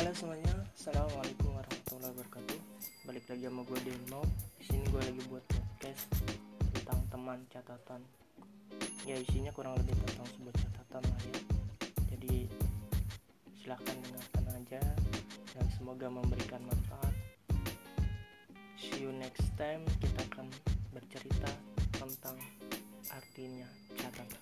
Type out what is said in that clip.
Halo semuanya, assalamualaikum warahmatullahi wabarakatuh. Balik lagi sama gue Deno Di sini gue lagi buat podcast tentang teman catatan. Ya isinya kurang lebih tentang sebuah catatan lah ya. Jadi silahkan dengarkan aja dan semoga memberikan manfaat. See you next time. Kita akan bercerita tentang artinya catatan.